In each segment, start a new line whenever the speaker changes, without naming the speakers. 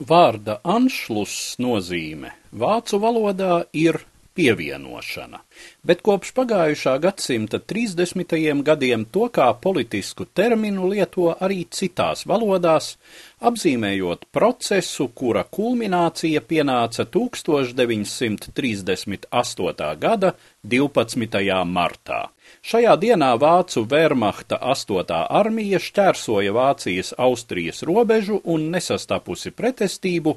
Vārda anšluss nozīme vācu valodā ir pievienošana, bet kopš pagājušā gadsimta 30. gadiem to kā politisku terminu lieto arī citās valodās, apzīmējot procesu, kura kulminācija pienāca 1938. gada 12. martā. Šajā dienā Vācu Wehrmachta 8. armija šķērsoja Vācijas Austrijas robežu un nesastapusi pretestību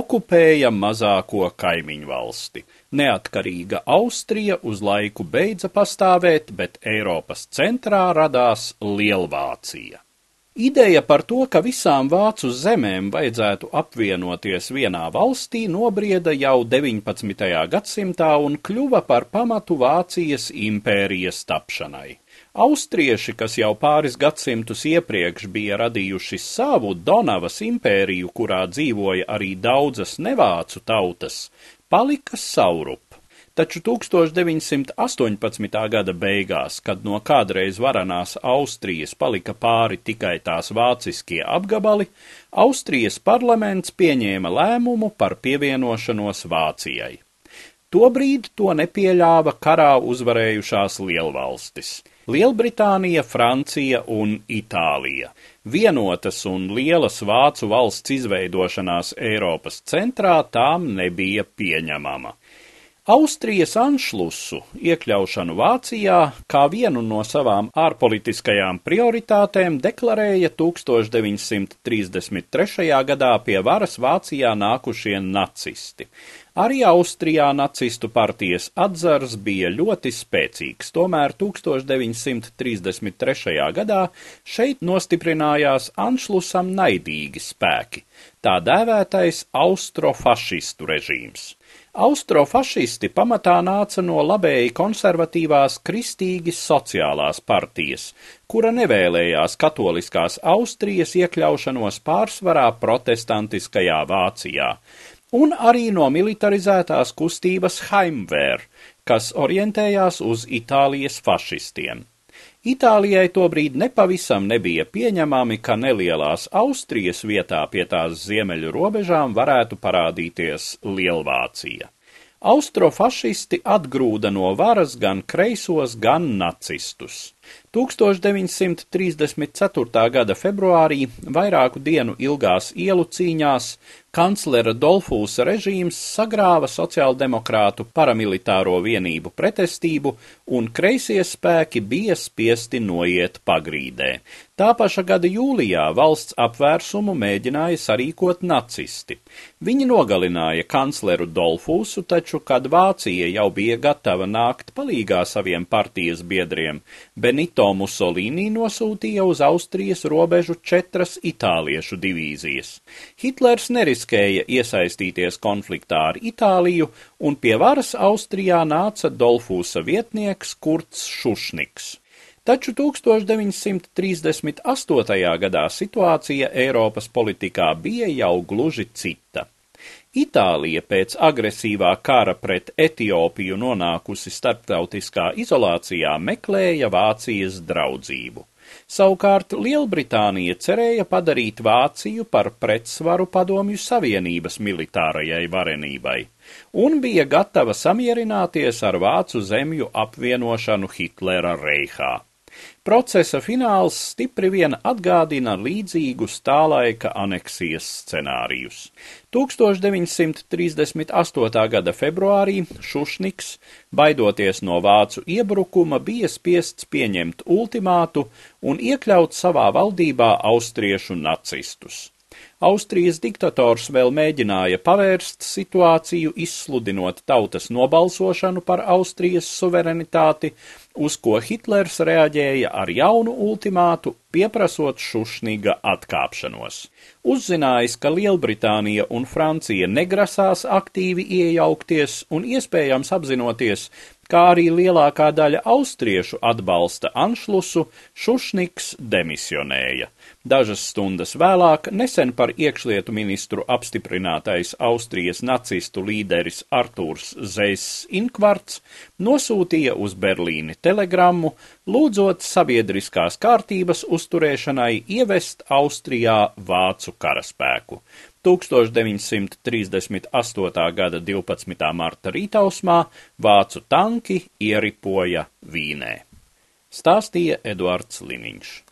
okupēja mazāko kaimiņu valsti. Neatkarīga Austrija uz laiku beidza pastāvēt, bet Eiropas centrā radās Lielvācija. Ideja par to, ka visām vācu zemēm vajadzētu apvienoties vienā valstī, nobrieda jau 19. gadsimtā un kļuva par pamatu Vācijas impērijas tapšanai. Austrieši, kas jau pāris gadsimtus iepriekš bija radījuši savu Donavas impēriju, kurā dzīvoja arī daudzas nevācu tautas, palika saurup taču 1918. gada beigās, kad no kādreiz varanās Austrijas palika pāri tikai tās vāciskie apgabali, Austrijas parlaments pieņēma lēmumu par pievienošanos Vācijai. Tobrīd to nepieļāva karā uzvarējušās lielvalstis - Lielbritānija, Francija un Itālija. Vienotas un lielas vācu valsts izveidošanās Eiropas centrā tām nebija pieņemama. Austrijas anšlusu iekļaušanu Vācijā kā vienu no savām ārpolitiskajām prioritātēm deklarēja 1933. gadā pie varas Vācijā nākušie nacisti. Arī Austrijā nacistu partijas atzars bija ļoti spēcīgs, tomēr 1933. gadā šeit nostiprinājās Anšlusam naidīgi spēki, tā dēvētais austrofašistu režīms. Austrofašisti pamatā nāca no labēji konservatīvās kristīgi sociālās partijas, kura nevēlējās katoliskās Austrijas iekļaušanos pārsvarā protestantiskajā Vācijā, un arī no militarizētās kustības Heimwehr, kas orientējās uz Itālijas fašistiem. Itālijai tobrīd nepavisam nebija pieņemami, ka nelielās Austrijas vietā pie tās ziemeļu robežām varētu parādīties Lielvācija. Austrofašisti atgrūda no varas gan kreisos, gan nacistus. 1934. gada februārī vairāku dienu ilgās ielu cīņās kanclera Dolfūsa režīms sagrāva sociāldemokrātu paramilitāro vienību pretestību, un kreisie spēki bija spiesti noiet pagrīdē. Tā paša gada jūlijā valsts apvērsumu mēģināja sarīkot nacisti. Viņi nogalināja kancleru Dolfūsu, taču, kad Vācija jau bija gatava nākt palīgā saviem partijas biedriem, Benito Mussolini nosūtīja uz Austrijas robežu četras itāliešu divīzijas. Hitlers neris neriskēja iesaistīties konfliktā ar Itāliju, un pie varas Austrijā nāca Dolfūsa vietnieks Kurts Šušniks. Taču 1938. gadā situācija Eiropas politikā bija jau gluži cita. Itālija pēc agresīvā kara pret Etiopiju nonākusi starptautiskā izolācijā meklēja Vācijas draudzību. Savukārt Lielbritānija cerēja padarīt Vāciju par pretsvaru padomju savienības militārajai varenībai, un bija gatava samierināties ar vācu zemju apvienošanu Hitlera reihā. Procesa fināls stipri vien atgādina līdzīgus tā laika aneksijas scenārijus. 1938. gada februārī Šušniks, baidoties no vācu iebrukuma, bija spiests pieņemt ultimātu un iekļaut savā valdībā austriešu nacistus. Austrijas diktators vēl mēģināja pavērst situāciju, izsludinot tautas nobalsošanu par Austrijas suverenitāti, uz ko Hitlers reaģēja ar jaunu ultimātu, pieprasot Šušniga atkāpšanos. Uzzinājis, ka Lielbritānija un Francija negrasās aktīvi iejaukties un iespējams apzinoties, kā arī lielākā daļa austriešu atbalsta Anšlusu, Šušniks demisionēja. Dažas stundas vēlāk nesen par iekšlietu ministru apstiprinātais Austrijas nacistu līderis Artūrs Zeiss Inkvarts nosūtīja uz Berlīni telegrammu, lūdzot sabiedriskās kārtības uzturēšanai ievest Austrijā vācu karaspēku. 1938. gada 12. marta rītausmā vācu tanki ieripoja Vīnē. Stāstīja Eduards Liniņš.